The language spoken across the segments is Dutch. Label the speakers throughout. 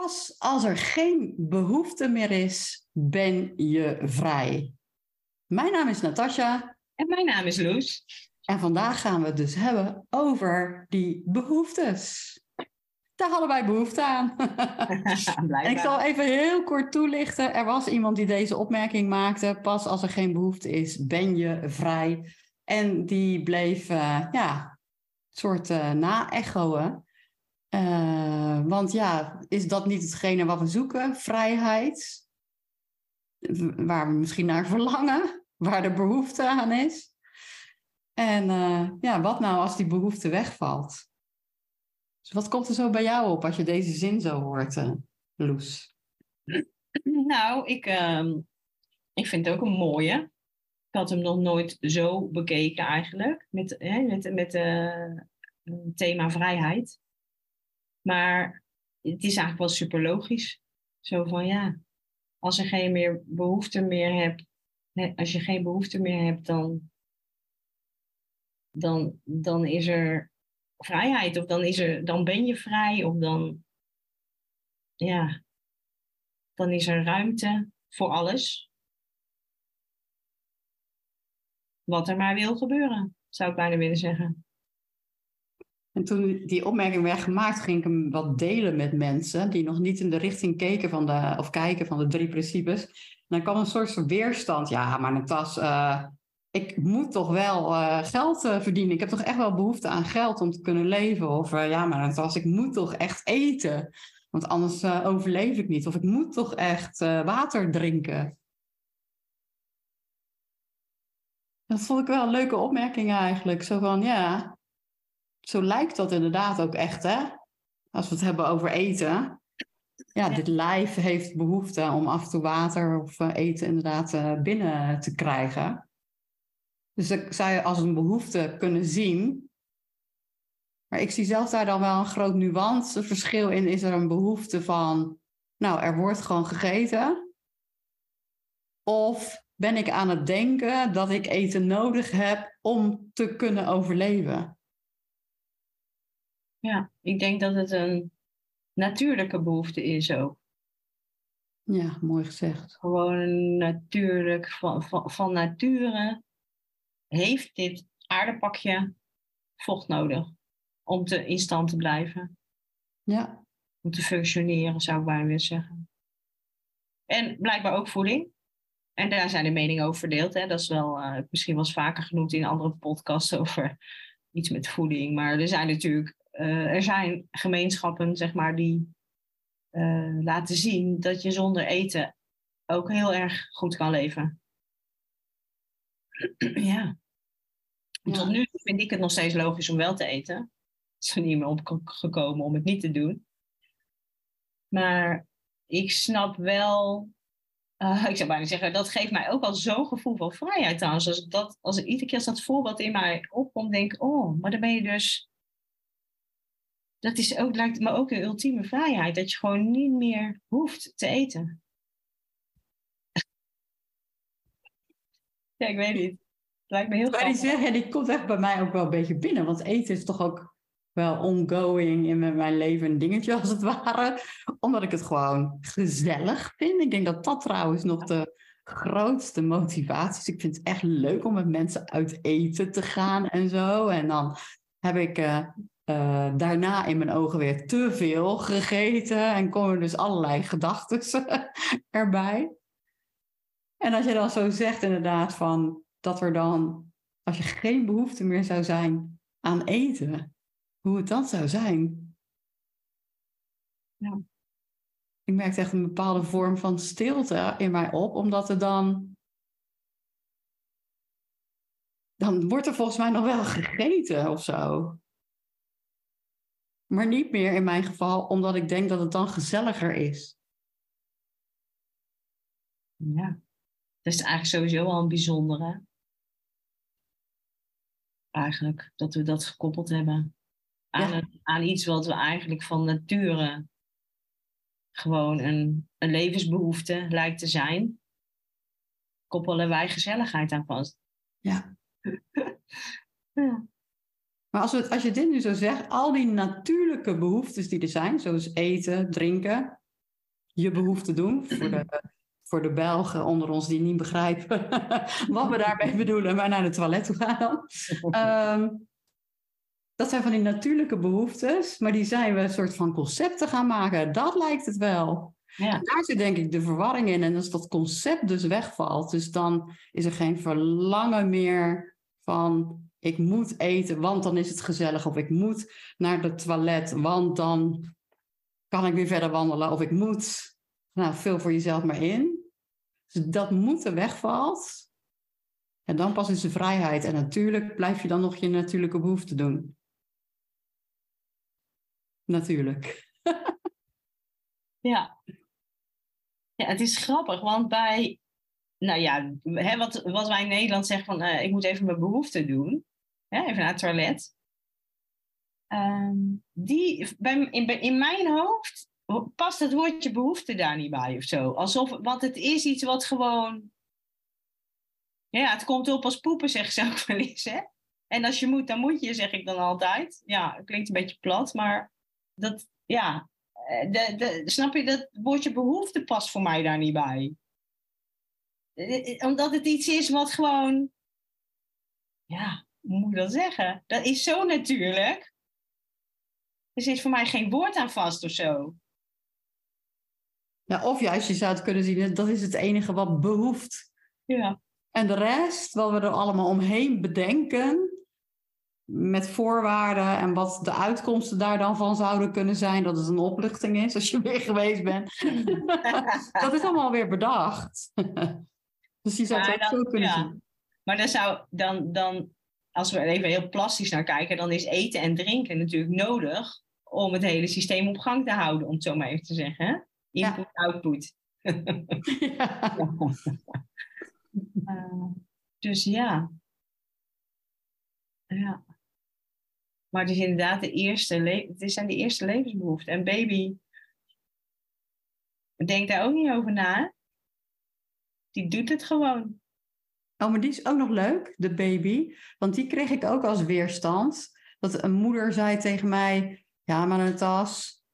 Speaker 1: Pas als er geen behoefte meer is, ben je vrij. Mijn naam is Natasja.
Speaker 2: En mijn naam is Loes.
Speaker 1: En vandaag gaan we het dus hebben over die behoeftes. Daar hadden wij behoefte aan. en ik zal even heel kort toelichten. Er was iemand die deze opmerking maakte. Pas als er geen behoefte is, ben je vrij. En die bleef uh, ja, een soort uh, na-echoen. Uh, want ja, is dat niet hetgene wat we zoeken? Vrijheid. Waar we misschien naar verlangen. Waar de behoefte aan is. En uh, ja, wat nou als die behoefte wegvalt? Dus wat komt er zo bij jou op als je deze zin zo hoort, uh, Loes?
Speaker 2: Nou, ik, uh, ik vind het ook een mooie. Ik had hem nog nooit zo bekeken eigenlijk. Met, met, met het thema vrijheid. Maar het is eigenlijk wel super logisch. Zo van ja, als er geen meer behoefte meer hebt, als je geen behoefte meer hebt, dan, dan, dan is er vrijheid. Of dan, is er, dan ben je vrij. Of dan, ja, dan is er ruimte voor alles. Wat er maar wil gebeuren, zou ik bijna willen zeggen.
Speaker 1: En toen die opmerking werd gemaakt, ging ik hem wat delen met mensen die nog niet in de richting keken van de, of kijken van de drie principes. En dan kwam een soort weerstand. Ja, maar Natas, uh, ik moet toch wel uh, geld uh, verdienen. Ik heb toch echt wel behoefte aan geld om te kunnen leven. Of ja, maar Natas, ik moet toch echt eten. Want anders overleef ik niet. Of ik moet toch echt water drinken. Dat vond ik wel een leuke opmerking eigenlijk. Zo van, ja, zo lijkt dat inderdaad ook echt, hè? Als we het hebben over eten. Ja, dit lijf heeft behoefte om af en toe water of eh, eten inderdaad eh, binnen te krijgen. Dus dat zou je als een behoefte kunnen zien. Maar ik zie zelf daar dan wel een groot nuanceverschil in. Is er een behoefte van, nou, er wordt gewoon gegeten? Of ben ik aan het denken dat ik eten nodig heb om te kunnen overleven?
Speaker 2: Ja, ik denk dat het een natuurlijke behoefte is ook.
Speaker 1: Ja, mooi gezegd.
Speaker 2: Gewoon natuurlijk, van, van, van nature heeft dit aardepakje vocht nodig om te, in stand te blijven.
Speaker 1: Ja.
Speaker 2: Om te functioneren, zou ik bijna willen zeggen. En blijkbaar ook voeding. En daar zijn de meningen over verdeeld. Hè. Dat is wel uh, misschien wel eens vaker genoemd in andere podcasts over iets met voeding. Maar er zijn natuurlijk uh, er zijn gemeenschappen, zeg maar, die uh, laten zien dat je zonder eten ook heel erg goed kan leven. ja. ja. Tot nu vind ik het nog steeds logisch om wel te eten. Het is er niet meer opgekomen om het niet te doen. Maar ik snap wel, uh, ik zou bijna zeggen, dat geeft mij ook al zo'n gevoel van vrijheid trouwens. Als, dat, als iedere keer als dat voorbeeld in mij opkomt, denk ik, oh, maar dan ben je dus dat is ook, lijkt me ook een ultieme vrijheid. Dat je gewoon niet meer hoeft te eten. ja, ik weet niet. Het lijkt me heel
Speaker 1: Maar die zeggen, die komt echt bij mij ook wel een beetje binnen. Want eten is toch ook wel ongoing in mijn leven een dingetje als het ware. Omdat ik het gewoon gezellig vind. Ik denk dat dat trouwens nog de grootste motivatie is. Ik vind het echt leuk om met mensen uit eten te gaan en zo. En dan heb ik uh, uh, daarna in mijn ogen weer te veel gegeten en komen dus allerlei gedachten erbij. En als je dan zo zegt inderdaad van dat er dan, als je geen behoefte meer zou zijn aan eten, hoe het dan zou zijn. Ja. Ik merkte echt een bepaalde vorm van stilte in mij op, omdat er dan. Dan wordt er volgens mij nog wel gegeten of zo. Maar niet meer in mijn geval, omdat ik denk dat het dan gezelliger is.
Speaker 2: Ja, dat is eigenlijk sowieso al een bijzondere. Eigenlijk, dat we dat gekoppeld hebben aan, aan iets wat we eigenlijk van nature gewoon een, een levensbehoefte lijkt te zijn, koppelen wij gezelligheid aan vast.
Speaker 1: Ja. ja. Maar als, we, als je dit nu zo zegt, al die natuurlijke behoeftes die er zijn, zoals eten, drinken, je behoefte doen, voor de, voor de Belgen onder ons die niet begrijpen wat we daarmee bedoelen, maar naar de toilet toe gaan dan. Ehm, dat zijn van die natuurlijke behoeftes, maar die zijn we een soort van concepten gaan maken. Dat lijkt het wel. Ja. Daar zit denk ik de verwarring in. En als dat concept dus wegvalt, dus dan is er geen verlangen meer van ik moet eten, want dan is het gezellig. Of ik moet naar het toilet, want dan kan ik weer verder wandelen. Of ik moet, nou, veel voor jezelf maar in. Dus dat moeten wegvalt. En dan pas is de vrijheid. En natuurlijk blijf je dan nog je natuurlijke behoefte doen. Natuurlijk.
Speaker 2: ja. Ja, het is grappig, want bij, nou ja, hè, wat, wij in Nederland zeggen van, uh, ik moet even mijn behoefte doen even naar het toilet. Ehm, die, bij, in, mijn hoofd past het woordje behoefte daar niet bij of zo. Alsof, want het is iets wat gewoon... Ja, het komt op als poepen, zeg ze ook wel eens, hè? En als je moet, dan moet je, zeg ik dan altijd. Ja, het klinkt een beetje plat, maar dat, ja... Eh, de, de, snap je, dat woordje behoefte past voor mij daar niet bij. Eh, eh, omdat het iets is wat gewoon... Ja, hoe moet ik dat zeggen? Dat is zo natuurlijk. Er is voor mij geen woord aan vast of zo.
Speaker 1: Ja, of juist, je zou het kunnen zien, dat is het enige wat behoeft.
Speaker 2: Ja.
Speaker 1: En de rest, wat we er allemaal omheen bedenken, met voorwaarden en wat de uitkomsten daar dan van zouden kunnen zijn, dat het een opluchting is als je weer geweest bent. dat is allemaal weer bedacht. dus je zou het ook zo kunnen ja. zien.
Speaker 2: Maar dan zou dan, dan als we er even heel plastisch naar kijken, dan is eten en drinken natuurlijk nodig om het hele systeem op gang te houden, om het zo maar even te zeggen. Input, output. Ja. uh, dus ja. Ja. Maar het is inderdaad de eerste, het zijn de eerste levensbehoeften. En baby denkt daar ook niet over na. Die doet het gewoon.
Speaker 1: Oh, maar die is ook nog leuk, de baby. Want die kreeg ik ook als weerstand. Dat een moeder zei tegen mij: Ja, maar een tas.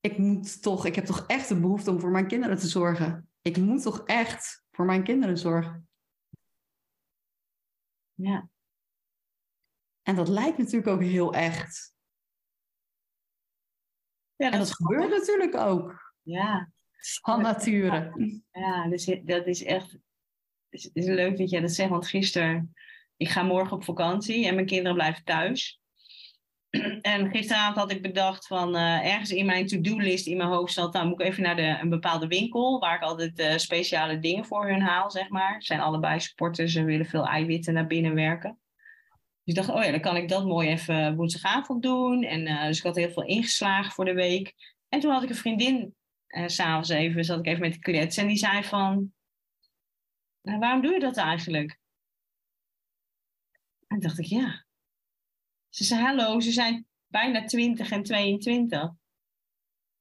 Speaker 1: Ik moet toch, ik heb toch echt de behoefte om voor mijn kinderen te zorgen. Ik moet toch echt voor mijn kinderen zorgen.
Speaker 2: Ja.
Speaker 1: En dat lijkt natuurlijk ook heel echt. Ja, dat en dat gebeurt natuurlijk ook.
Speaker 2: Ja.
Speaker 1: Van nature.
Speaker 2: Ja, dus dat is echt het is leuk dat jij dat zegt, want gisteren, ik ga morgen op vakantie en mijn kinderen blijven thuis. En gisteravond had ik bedacht van uh, ergens in mijn to-do-list in mijn hoofd zat, nou moet ik even naar de, een bepaalde winkel waar ik altijd uh, speciale dingen voor hun haal, zeg maar. Ze zijn allebei sporters, ze willen veel eiwitten naar binnen werken. Dus ik dacht, oh ja, dan kan ik dat mooi even woensdagavond doen. En uh, dus ik had heel veel ingeslagen voor de week. En toen had ik een vriendin, s s'avonds even, zat ik even met de kletsen en die zei van, nou, waarom doe je dat eigenlijk? En dacht ik, ja. Ze zei, hallo, ze zijn bijna 20 en 22.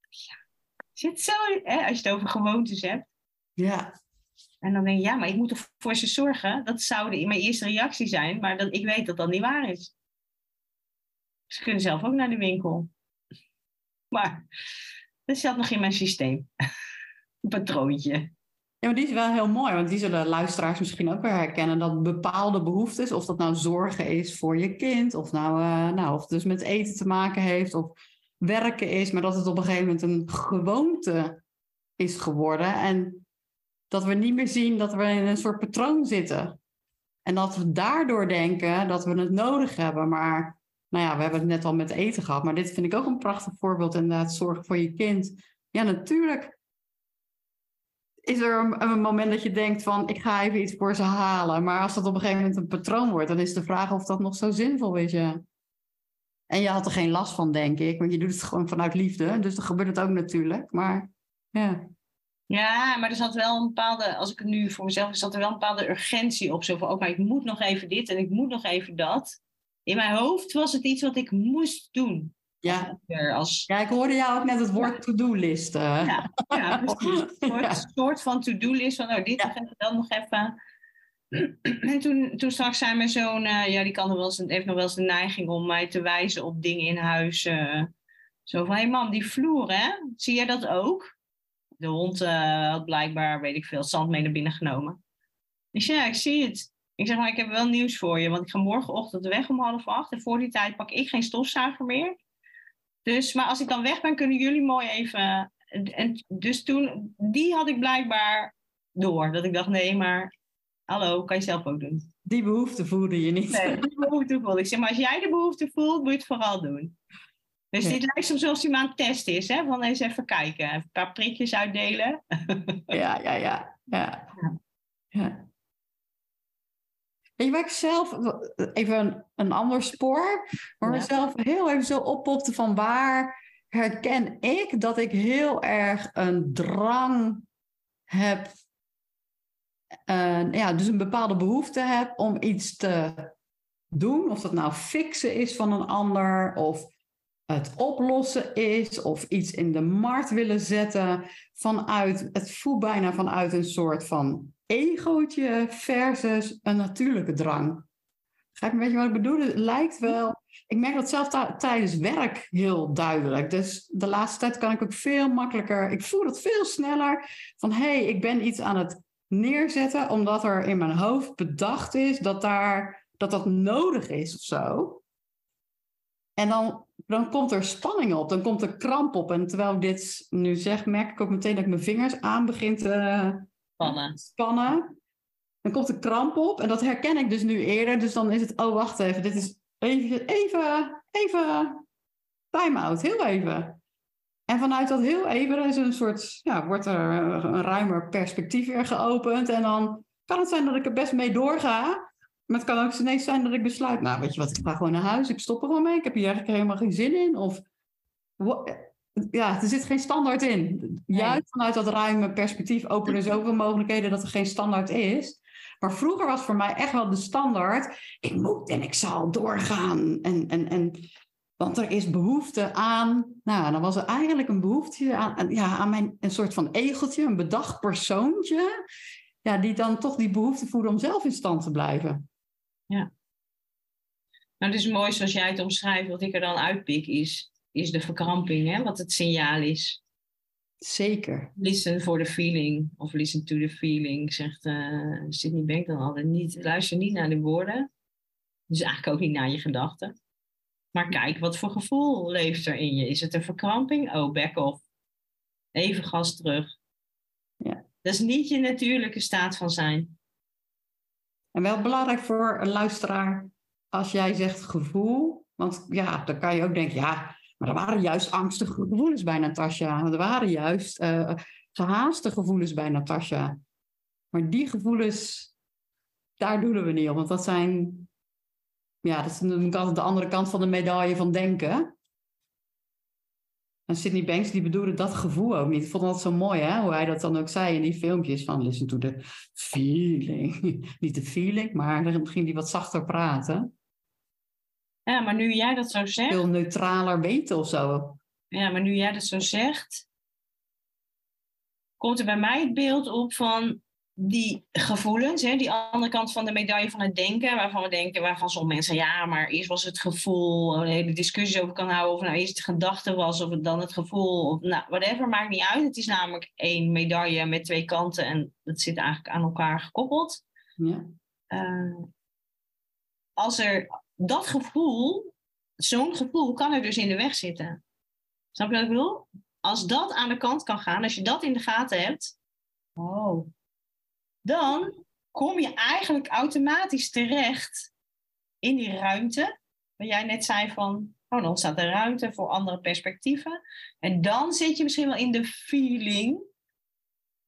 Speaker 2: Ja, zit zo, hè, als je het over gewoontes hebt.
Speaker 1: Ja.
Speaker 2: En dan denk je, ja, maar ik moet toch voor ze zorgen. Dat zou in mijn eerste reactie zijn, maar dat, ik weet dat dat niet waar is. Ze kunnen zelf ook naar de winkel. Maar dat zat nog in mijn systeem. Een patroontje.
Speaker 1: Maar die is wel heel mooi, want die zullen luisteraars misschien ook weer herkennen. Dat bepaalde behoeftes, of dat nou zorgen is voor je kind, of nou, uh, nou of het dus met eten te maken heeft, of werken is, maar dat het op een gegeven moment een gewoonte is geworden. En dat we niet meer zien dat we in een soort patroon zitten. En dat we daardoor denken dat we het nodig hebben. Maar nou ja, we hebben het net al met eten gehad. Maar dit vind ik ook een prachtig voorbeeld inderdaad. Zorgen voor je kind. Ja, natuurlijk is er een, een, moment dat je denkt van ik ga even iets voor ze halen. Maar als dat op een gegeven moment een patroon wordt, dan is de vraag of dat nog zo zinvol is. Ja. En je had er geen last van, denk ik. Want je doet het gewoon vanuit liefde. Dus dan gebeurt het ook natuurlijk. Maar ja.
Speaker 2: Ja, maar er zat wel een bepaalde, als ik het nu voor mezelf, zat er wel een bepaalde urgentie op. Zo van, oké, ik moet nog even dit en ik moet nog even dat. In mijn hoofd was het iets wat ik moest doen.
Speaker 1: Ja. Als... ja, ik hoorde jou ook net het woord to-do-list.
Speaker 2: Ja, ja, precies. Een soort, van to-do-list van, oh, dit ja. nog dan nog even. En toen, toen straks zei mijn zoon, uh, ja, die kan nog wel eens, heeft nog wel eens de neiging om mij te wijzen op dingen in huis. Uh, zo van, hé hey mam, die vloer, hè? Zie jij dat ook? De hond uh, had blijkbaar, weet ik veel, zand mee naar binnen genomen. Ik zei, ja, ik zie het. Ik zeg maar, ik heb wel nieuws voor je, want ik ga morgenochtend weg om half acht. En voor die tijd pak ik geen stofzuiger meer. Dus, maar als ik dan weg ben, kunnen jullie mooi even. En dus toen, die had ik blijkbaar door. Dat ik dacht, nee, maar hallo, kan je zelf ook doen.
Speaker 1: Die behoefte voelde je niet.
Speaker 2: Nee, die behoefte voelde ik. Zeg maar, als jij de behoefte voelt, moet je het vooral doen. Dus dit lijkt soms alsof maar aan het testen is. Hè? Van eens even kijken. Even een paar prikjes uitdelen.
Speaker 1: ja, ja, ja. ja. ja. Weet je waar ik zelf, even een, een ander spoor, maar ja. zelf heel even zo oppopte van waar herken ik dat ik heel erg een drang heb, uh, ja, dus een bepaalde behoefte heb om iets te doen, of dat nou fixen is van een ander, of het oplossen is, of iets in de markt willen zetten, vanuit, het voelt bijna vanuit een soort van egootje versus een natuurlijke drang. Ga je weet je wat ik bedoel? Het lijkt wel. Ik merk dat zelf tijdens werk heel duidelijk. Dus de laatste tijd kan ik ook veel makkelijker. Ik voel het veel sneller van hé, hey, ik ben iets aan het neerzetten, omdat er in mijn hoofd bedacht is dat daar, dat, dat nodig is of zo. En dan, dan komt er spanning op, dan komt er kramp op. En terwijl ik dit nu zeg, merk ik ook meteen dat ik mijn vingers aan begin te,
Speaker 2: spannen.
Speaker 1: spannen. Dan komt de kramp op en dat herken ik dus nu eerder. Dus dan is het, oh wacht even, dit is even, even, even time-out, heel even. En vanuit dat heel even is een soort, ja, wordt er een ruimer perspectief weer geopend. En dan kan het zijn dat ik er best mee doorga. Maar het kan ook ineens zijn dat ik besluit, nou weet je wat, ik ga gewoon naar huis, ik stop er gewoon mee. Ik heb hier eigenlijk helemaal geen zin in. Of ja, er zit geen standaard in. Juist vanuit dat ruime perspectief openen zoveel mogelijkheden dat er geen standaard is. Maar vroeger was voor mij echt wel de standaard. Ik moet en ik zal doorgaan. En, en, en, want er is behoefte aan. Nou, dan was er eigenlijk een behoefte aan, ja, aan mijn, een soort van egeltje, een bedacht persoontje. Ja, die dan toch die behoefte voelde om zelf in stand te blijven.
Speaker 2: Ja. Nou, het is mooi zoals jij het omschrijft. Wat ik er dan uitpik is is de verkramping, hè, wat het signaal is.
Speaker 1: Zeker.
Speaker 2: Listen for the feeling, of listen to the feeling, zegt uh, Sydney Bank dan altijd. Niet, luister niet naar de woorden, dus eigenlijk ook niet naar je gedachten. Maar kijk, wat voor gevoel leeft er in je? Is het een verkramping? Oh, back off. Even gas terug.
Speaker 1: Ja.
Speaker 2: Dat is niet je natuurlijke staat van zijn.
Speaker 1: En wel belangrijk voor een luisteraar, als jij zegt gevoel, want ja, dan kan je ook denken, ja, maar er waren juist angstige gevoelens bij Natasja. Er waren juist uh, gehaaste gevoelens bij Natasja. Maar die gevoelens, daar doen we niet op. Want dat zijn, ja, dat is de andere kant van de medaille van denken. En Sydney Banks die bedoelde dat gevoel ook niet. Ik vond dat zo mooi, hè? hoe hij dat dan ook zei in die filmpjes van listen to the feeling. niet de feeling, maar dan ging hij wat zachter praten.
Speaker 2: Ja, maar nu jij dat zo zegt.
Speaker 1: Veel neutraler weten of zo.
Speaker 2: Ja, maar nu jij dat zo zegt, komt er bij mij het beeld op van die gevoelens, hè, die andere kant van de medaille van het denken, waarvan we denken, waarvan sommige mensen, ja, maar eerst was het gevoel, een hele discussie over kan houden, of nou eerst de gedachte was, of het dan het gevoel, of nou, whatever, maakt niet uit. Het is namelijk één medaille met twee kanten en dat zit eigenlijk aan elkaar gekoppeld.
Speaker 1: Ja.
Speaker 2: Uh, als er dat gevoel, zo'n gevoel kan er dus in de weg zitten. Snap je wat ik bedoel? Als dat aan de kant kan gaan, als je dat in de gaten hebt. Oh, dan kom je eigenlijk automatisch terecht in die ruimte. Waar jij net zei van, oh, dan ontstaat er ruimte voor andere perspectieven. En dan zit je misschien wel in de feeling,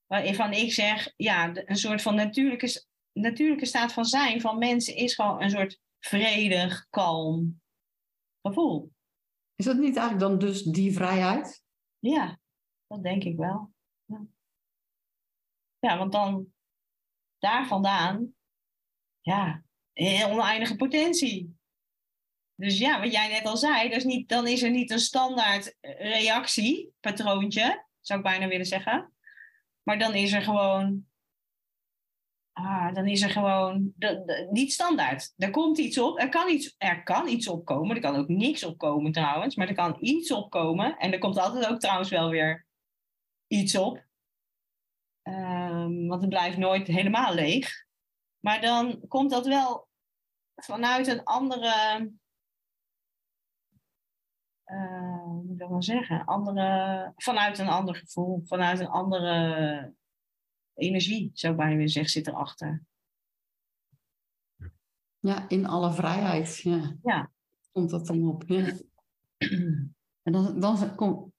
Speaker 2: waarvan ik zeg, ja, een soort van natuurlijke, natuurlijke staat van zijn van mensen is gewoon een soort vredig, kalm gevoel.
Speaker 1: Is dat niet eigenlijk dan dus die vrijheid?
Speaker 2: Ja, dat denk ik wel. Ja, ja want dan daar vandaan, ja, een oneindige potentie. Dus ja, wat jij net al zei, dus niet, dan is er niet een standaard reactie, patroontje, zou ik bijna willen zeggen. Maar dan is er gewoon, ah, dan is er gewoon niet standaard. Er komt iets op, er kan iets, er kan iets opkomen, er kan ook niks opkomen trouwens, maar er kan iets opkomen. En er komt altijd ook trouwens wel weer iets op. Um, want het blijft nooit helemaal leeg. Maar dan komt dat wel vanuit een andere. Hoe moet ik dat zeggen? Andere, vanuit een ander gevoel, vanuit een andere energie, zou ik bijna willen zeggen, zit erachter.
Speaker 1: Ja, in alle vrijheid. Ja.
Speaker 2: ja.
Speaker 1: Komt dat dan op. Ja. En dan, dan kom,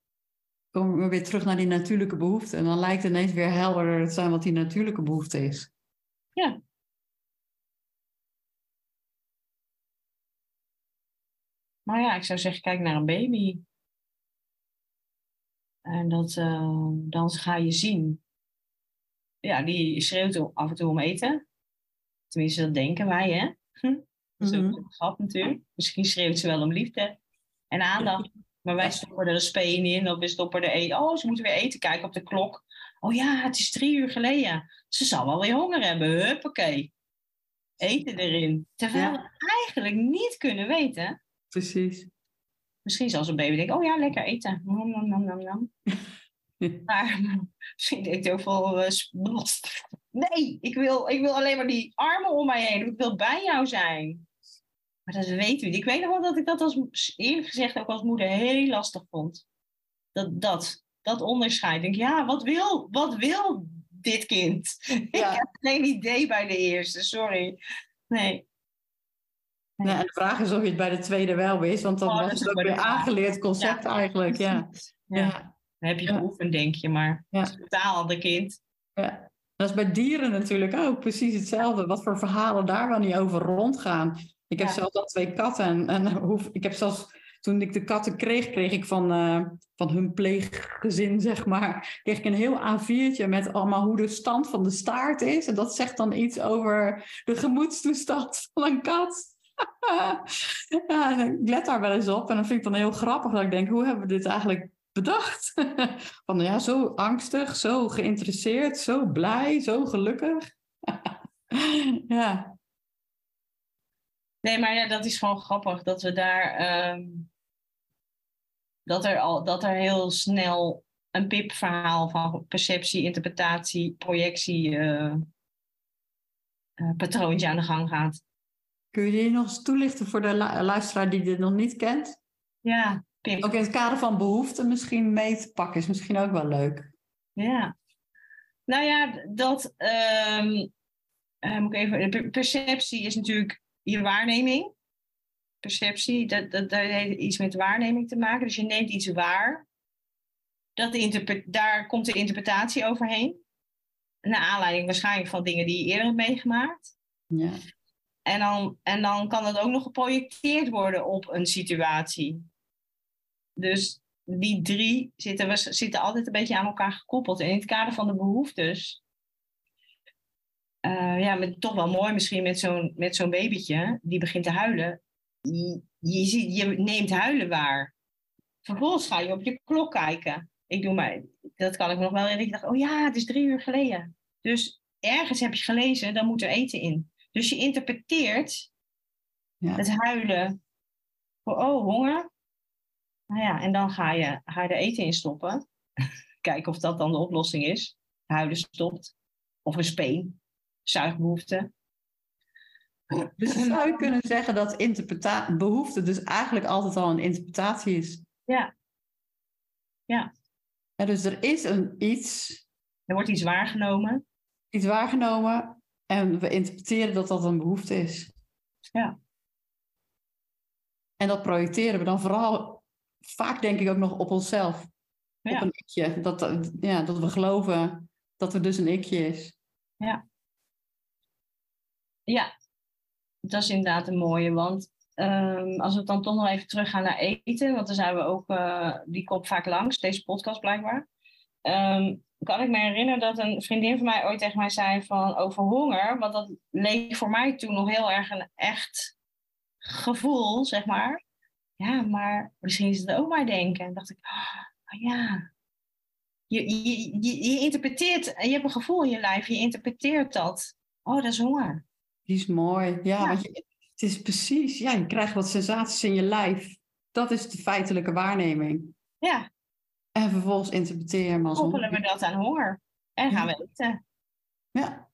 Speaker 1: komen we weer terug naar die natuurlijke behoefte. En dan lijkt het ineens weer helderder te zijn wat die natuurlijke behoefte is.
Speaker 2: Ja. Maar ja, ik zou zeggen, kijk naar een baby. En dat, uh, dan ga je zien. Ja, die schreeuwt af en toe om eten. Tenminste, dat denken wij, hè? Dat is ook mhm. een grap natuurlijk. Misschien schreeuwt ze wel om liefde en aandacht. Maar wij stoppen er een speen in, of we stoppen er eten. Oh, ze moeten weer eten, kijken op de klok. Oh ja, het is drie uur geleden. Ze zal wel weer honger hebben. Huppakee. Eten erin. Terwijl we eigenlijk niet kunnen weten.
Speaker 1: Precies.
Speaker 2: Misschien zelfs een baby denkt, oh ja, lekker eten. Nom, nom, nom, nom, nom. maar misschien denkt hij ook wel, uh, nee, ik wil, ik wil alleen maar die armen om mij heen. Ik wil bij jou zijn. Maar dat weet u. Ik weet nog wel dat ik dat als, eerlijk gezegd ook als moeder heel lastig vond. Dat, dat, dat onderscheid. Ik denk, ja, wat wil, wat wil dit kind? Ja. ik heb geen idee bij de eerste, sorry. Nee.
Speaker 1: Ja, en de vraag is of je het bij de tweede wel wist, want dan oh, was het ook weer aangeleerd concept eigenlijk. Ja.
Speaker 2: Ja. Dan heb je geoefend, denk je, maar ja. het is totaal ander kind.
Speaker 1: Ja. Dat is bij dieren natuurlijk ook precies hetzelfde. Wat voor verhalen daar wel niet over rondgaan. Ik heb zelfs al twee katten. En, en hoe, ik heb zelfs, toen ik de katten kreeg, kreeg ik van, uh, van hun pleeggezin, zeg maar, kreeg ik een heel A4'tje met allemaal hoe de stand van de staart is. En dat zegt dan iets over de gemoedstoestand van een kat. ja, ik let daar wel eens op. En dan vind ik dan heel grappig dat ik denk, hoe hebben we dit eigenlijk bedacht? van ja, zo angstig, zo geïnteresseerd, zo blij, zo gelukkig. ja.
Speaker 2: Nee, maar ja, dat is gewoon grappig dat we daar. Ehm, dat, er al, dat er heel snel een pip-verhaal van perceptie, interpretatie, projectie. Uh, patroontje aan de gang gaat.
Speaker 1: Kun je die nog eens toelichten voor de luisteraar die dit nog niet kent?
Speaker 2: Ja,
Speaker 1: Pip. Ook in het kader van behoeften misschien mee te pakken is misschien ook wel leuk.
Speaker 2: Ja. Nou ja, dat. Um, moet ik even, perceptie is natuurlijk je waarneming, perceptie, dat, dat, dat heeft iets met waarneming te maken. Dus je neemt iets waar. Dat daar komt de interpretatie overheen. Naar aanleiding waarschijnlijk van dingen die je eerder hebt meegemaakt.
Speaker 1: Ja.
Speaker 2: En dan, en dan kan het ook nog geprojecteerd worden op een situatie. Dus die drie zitten, zitten altijd een beetje aan elkaar gekoppeld. En in het kader van de behoeftes uh, ja, met, toch wel mooi misschien met zo'n, met zo'n babytje die begint te huilen. Je, je, ziet, je neemt huilen waar. Vervolgens ga je op je klok kijken. Ik doe maar, dat kan ik nog wel. En ik dacht, oh ja, het is drie uur geleden. Dus ergens heb je gelezen, dan moet er eten in. Dus je interpreteert ja. het huilen voor, oh, honger. Nou ja, en dan ga je, er eten in stoppen. Kijken of dat dan de oplossing is. Huilen stopt. Of een speen zuigbehoefte.
Speaker 1: Dus zou je kunnen zeggen dat behoefte dus eigenlijk altijd al een interpretatie is?
Speaker 2: Ja. Ja.
Speaker 1: ja dus er is een iets.
Speaker 2: Er wordt iets waargenomen.
Speaker 1: Iets waargenomen en we interpreteren dat dat een behoefte is.
Speaker 2: Ja.
Speaker 1: En dat projecteren we dan vooral vaak denk ik ook nog op onszelf.
Speaker 2: Ja.
Speaker 1: Op een ikje. Dat, ja, dat we geloven dat er dus een ikje is.
Speaker 2: Ja. Ja, dat is inderdaad een mooie. Want ehm, als we dan toch nog even teruggaan naar eten, want dan zijn we ook, uh, die komt vaak langs, deze podcast blijkbaar. Ehm, kan ik me herinneren dat een vriendin van mij ooit tegen mij zei van over honger, want dat leek voor mij toen nog heel erg een echt gevoel, zeg maar. Ja, maar misschien is het ook maar denken. En dacht ik, oh, ja. Je, je, je, je interpreteert, je hebt een gevoel in je lijf, je interpreteert dat. Oh, dat is honger.
Speaker 1: Die is mooi. Ja, Want je, het is precies, ja, je krijgt wat sensaties in je lijf. Dat is de feitelijke waarneming.
Speaker 2: Ja.
Speaker 1: En vervolgens interpreteer je hem als
Speaker 2: Koppelen we dat aan honger. En gaan we eten.
Speaker 1: Ja.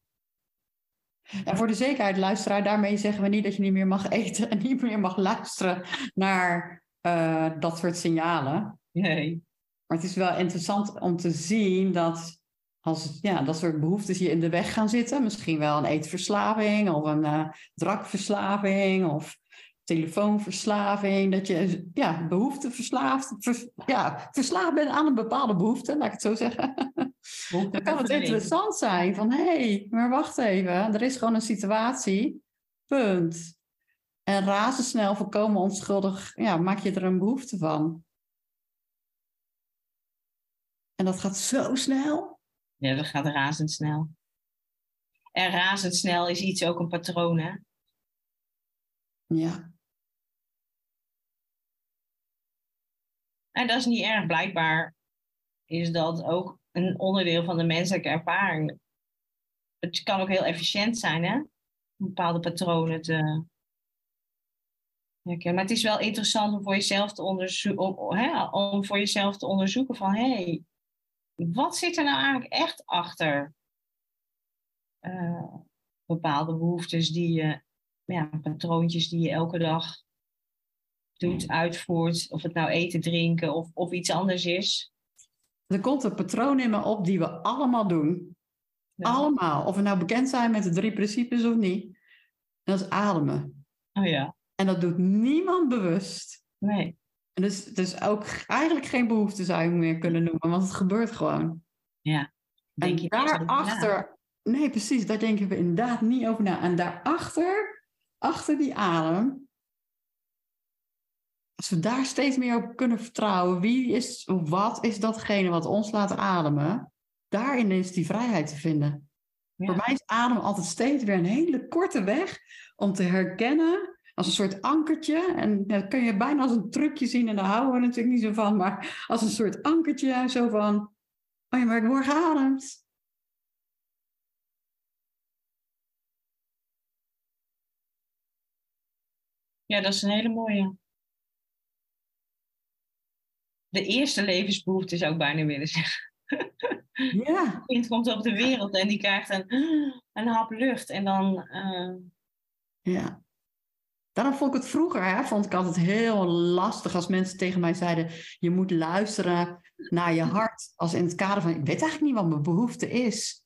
Speaker 1: En voor de zekerheid, luisteraar, daarmee zeggen we niet dat je niet meer mag eten en niet meer mag luisteren naar uh, dat soort signalen.
Speaker 2: Nee.
Speaker 1: Maar het is wel interessant om te zien dat als ja, dat soort behoeftes je in de weg gaan zitten, misschien wel een eetverslaving of een uh, drakverslaving of telefoonverslaving, dat je ja, behoefte verslaafd, vers, ja, verslaafd bent aan een bepaalde behoefte, laat ik het zo zeggen. Dan kan het interessant zijn van hé, hey, maar wacht even, er is gewoon een situatie, punt. En razendsnel voorkomen onschuldig, ja, maak je er een behoefte van. En dat gaat zo snel.
Speaker 2: Ja, dat gaat razendsnel. En razendsnel is iets ook een patroon, hè?
Speaker 1: Ja.
Speaker 2: En dat is niet erg. Blijkbaar is dat ook een onderdeel van de menselijke ervaring. Het kan ook heel efficiënt zijn, hè? Bepaalde patronen te. Maar het is wel interessant om voor jezelf te onderzoeken, om, hè, om voor jezelf te onderzoeken van hé, hey, wat zit er nou eigenlijk echt achter uh, bepaalde behoeftes die je, ja, patroontjes die je elke dag doet, uitvoert, of het nou eten, drinken of, of iets anders is.
Speaker 1: Er komt een patroon in me op die we allemaal doen. Ja. Allemaal. Of we nou bekend zijn met de drie principes of niet. Dat is ademen.
Speaker 2: Oh ja.
Speaker 1: En dat doet niemand bewust.
Speaker 2: Nee.
Speaker 1: En dus, dus ook eigenlijk geen behoefte zou je meer kunnen noemen, want het gebeurt gewoon.
Speaker 2: Ja.
Speaker 1: Denk en je daarachter, nee precies, daar denken we inderdaad niet over na. En daarachter, achter die adem, als we daar steeds meer op kunnen vertrouwen, wie is, wat is datgene wat ons laat ademen, daarin is die vrijheid te vinden. Ja. Voor mij is adem altijd steeds weer een hele korte weg om te herkennen als een soort ankertje. En dat kun je bijna als een trucje zien. En daar houden we natuurlijk niet zo van. Maar als een soort ankertje. Zo van, oh ja, maar ik word geademd.
Speaker 2: Ja, dat is een hele mooie. De eerste levensbehoefte zou ik bijna willen zeggen.
Speaker 1: Ja.
Speaker 2: Een kind komt op de wereld en die krijgt een, een hap lucht. En dan... Uh...
Speaker 1: Ja. Daarom vond ik het vroeger, hè, vond ik altijd heel lastig als mensen tegen mij zeiden: je moet luisteren naar je hart. Als in het kader van: ik weet eigenlijk niet wat mijn behoefte is.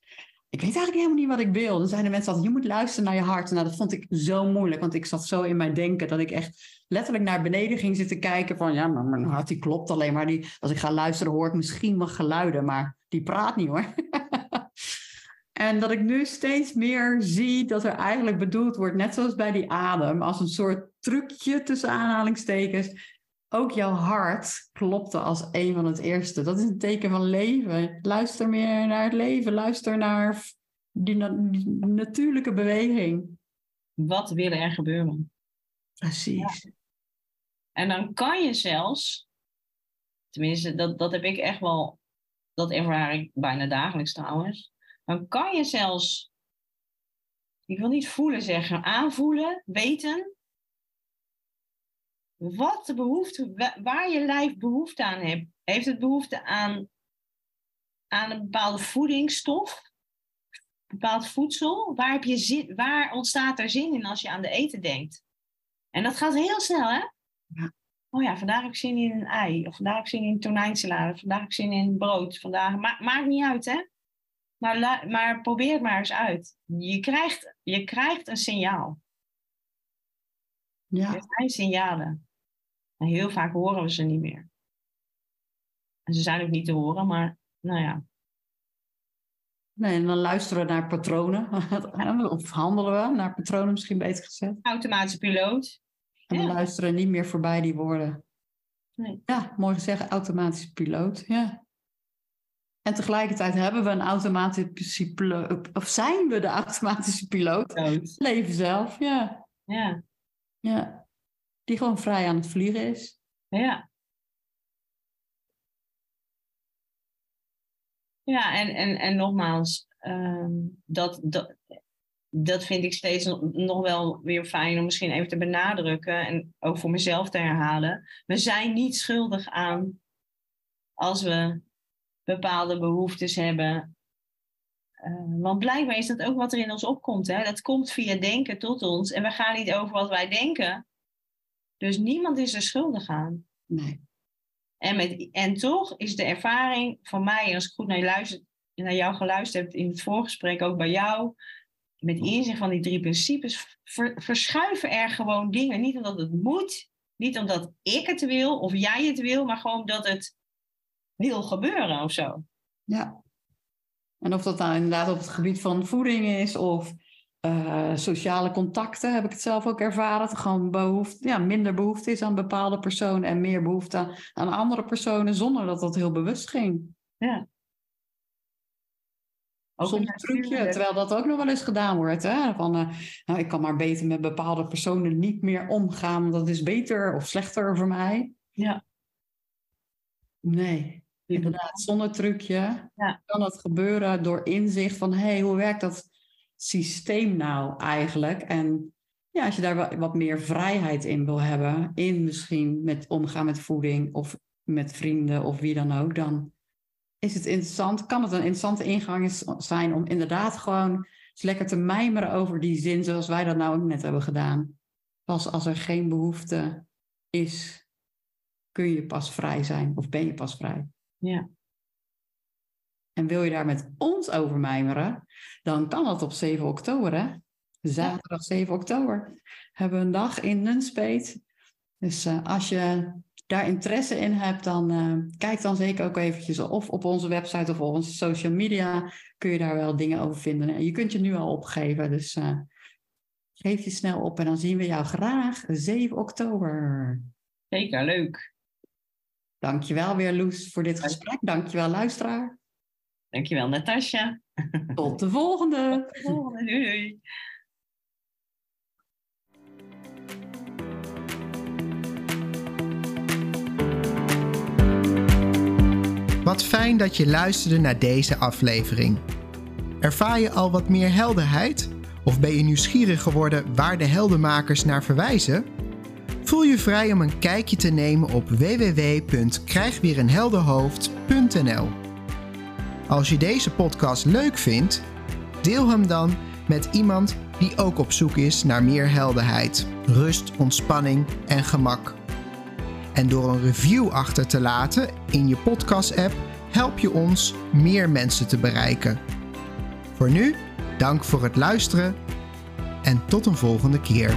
Speaker 1: Ik weet eigenlijk helemaal niet wat ik wil. Dan zeiden mensen altijd: je moet luisteren naar je hart. Nou, dat vond ik zo moeilijk, want ik zat zo in mijn denken dat ik echt letterlijk naar beneden ging zitten kijken: van ja, maar mijn hart die klopt alleen maar. Die, als ik ga luisteren, hoor ik misschien wel geluiden, maar die praat niet hoor. En dat ik nu steeds meer zie dat er eigenlijk bedoeld wordt, net zoals bij die adem, als een soort trucje tussen aanhalingstekens. Ook jouw hart klopte als een van het eerste. Dat is een teken van leven. Luister meer naar het leven. Luister naar die, na die natuurlijke beweging.
Speaker 2: Wat wil er gebeuren?
Speaker 1: Precies. Ja.
Speaker 2: En dan kan je zelfs, tenminste, dat, dat heb ik echt wel, dat ervaar ik bijna dagelijks trouwens dan kan je zelfs, ik wil niet voelen zeggen, aanvoelen, weten wat de behoefte, waar je lijf behoefte aan heeft. Heeft het behoefte aan, aan een bepaalde voedingsstof? Bepaald voedsel? Waar, heb je zin, waar ontstaat er zin in als je aan de eten denkt? En dat gaat heel snel, hè?
Speaker 1: Ja.
Speaker 2: Oh ja, vandaag heb ik zin in een ei. Of vandaag heb ik zin in tonijnsalade. Vandaag heb ik zin in brood. Vandaag, ma maakt niet uit, hè? Maar, maar probeer het maar eens uit. Je krijgt, je krijgt een signaal. Ja. Er zijn signalen. En heel vaak horen we ze niet meer. En ze zijn ook niet te horen, maar nou ja.
Speaker 1: Nee, en dan luisteren we naar patronen. Of handelen we naar patronen, misschien beter gezegd.
Speaker 2: Automatische piloot.
Speaker 1: En we luisteren niet meer voorbij die woorden. Nee. Ja, mooi gezegd, automatische piloot. Ja. En tegelijkertijd hebben we een automatische piloot, of zijn we de automatische piloot? Leven zelf, ja.
Speaker 2: Ja.
Speaker 1: Ja. Die gewoon vrij aan het vliegen is.
Speaker 2: Ja. Ja, en, en, en nogmaals, ehm, dat, dat, dat vind ik steeds nog wel weer fijn om misschien even te benadrukken en ook voor mezelf te herhalen. We zijn niet schuldig aan als we bepaalde behoeftes hebben. Uh, want blijkbaar is dat ook wat er in ons opkomt. Hè? Dat komt via denken tot ons en we gaan niet over wat wij denken. Dus niemand is er schuldig aan.
Speaker 1: Nee.
Speaker 2: En, met, en toch is de ervaring van mij, en als ik goed naar, je luister, naar jou geluisterd heb in het voorgesprek, ook bij jou, met inzicht van die drie principes, verschuiven er gewoon dingen. Niet omdat het moet, niet omdat ik het wil of jij het wil, maar gewoon dat het wil gebeuren of zo.
Speaker 1: Ja. En of dat nou inderdaad op het gebied van voeding is of uh, sociale contacten, heb ik het zelf ook ervaren. Dat er gewoon behoefte, ja, minder behoefte is aan bepaalde personen en meer behoefte aan andere personen, zonder dat dat heel bewust ging.
Speaker 2: Ja.
Speaker 1: Zonder trucje, terwijl dat ook nog wel eens gedaan wordt. Hè? Van, uh, nou, ik kan maar beter met bepaalde personen niet meer omgaan, want dat is beter of slechter voor mij.
Speaker 2: Ja.
Speaker 1: Nee, inderdaad, zonder trucje ja. kan dat gebeuren door inzicht van, hé, hey, hoe werkt dat systeem nou eigenlijk? En ja, als je daar wat meer vrijheid in wil hebben, in misschien met omgaan met voeding of met vrienden of wie dan ook, dan is het interessant, kan het een interessante ingang zijn om inderdaad gewoon eens lekker te mijmeren over die zin zoals wij dat nou ook net hebben gedaan. Pas als er geen behoefte is, kun je pas vrij zijn of ben je pas vrij.
Speaker 2: Ja.
Speaker 1: En wil je daar met ons over mijmeren, dan kan dat op 7 oktober, hè? Zaterdag 7 oktober. Hebben we een dag in Nunspeet. Dus uh, als je daar interesse in hebt, dan uh, kijk dan zeker ook eventjes of op onze website of op onze social media kun je daar wel dingen over vinden. En je kunt je nu al opgeven, dus uh, geef je snel op en dan zien we jou graag 7 oktober.
Speaker 2: Zeker, leuk.
Speaker 1: Dankjewel weer Loes voor dit gesprek. Dankjewel luisteraar.
Speaker 2: Dankjewel Natasja.
Speaker 1: Tot de volgende.
Speaker 2: Tot de volgende. Doei. doei.
Speaker 3: Wat fijn dat je luisterde naar deze aflevering. Ervaar je al wat meer helderheid? Of ben je nieuwsgierig geworden waar de heldenmakers naar verwijzen? Voel je vrij om een kijkje te nemen op www.krijgweerenhelderhoofd.nl. Als je deze podcast leuk vindt, deel hem dan met iemand die ook op zoek is naar meer helderheid, rust, ontspanning en gemak. En door een review achter te laten in je podcast-app help je ons meer mensen te bereiken. Voor nu, dank voor het luisteren en tot een volgende keer.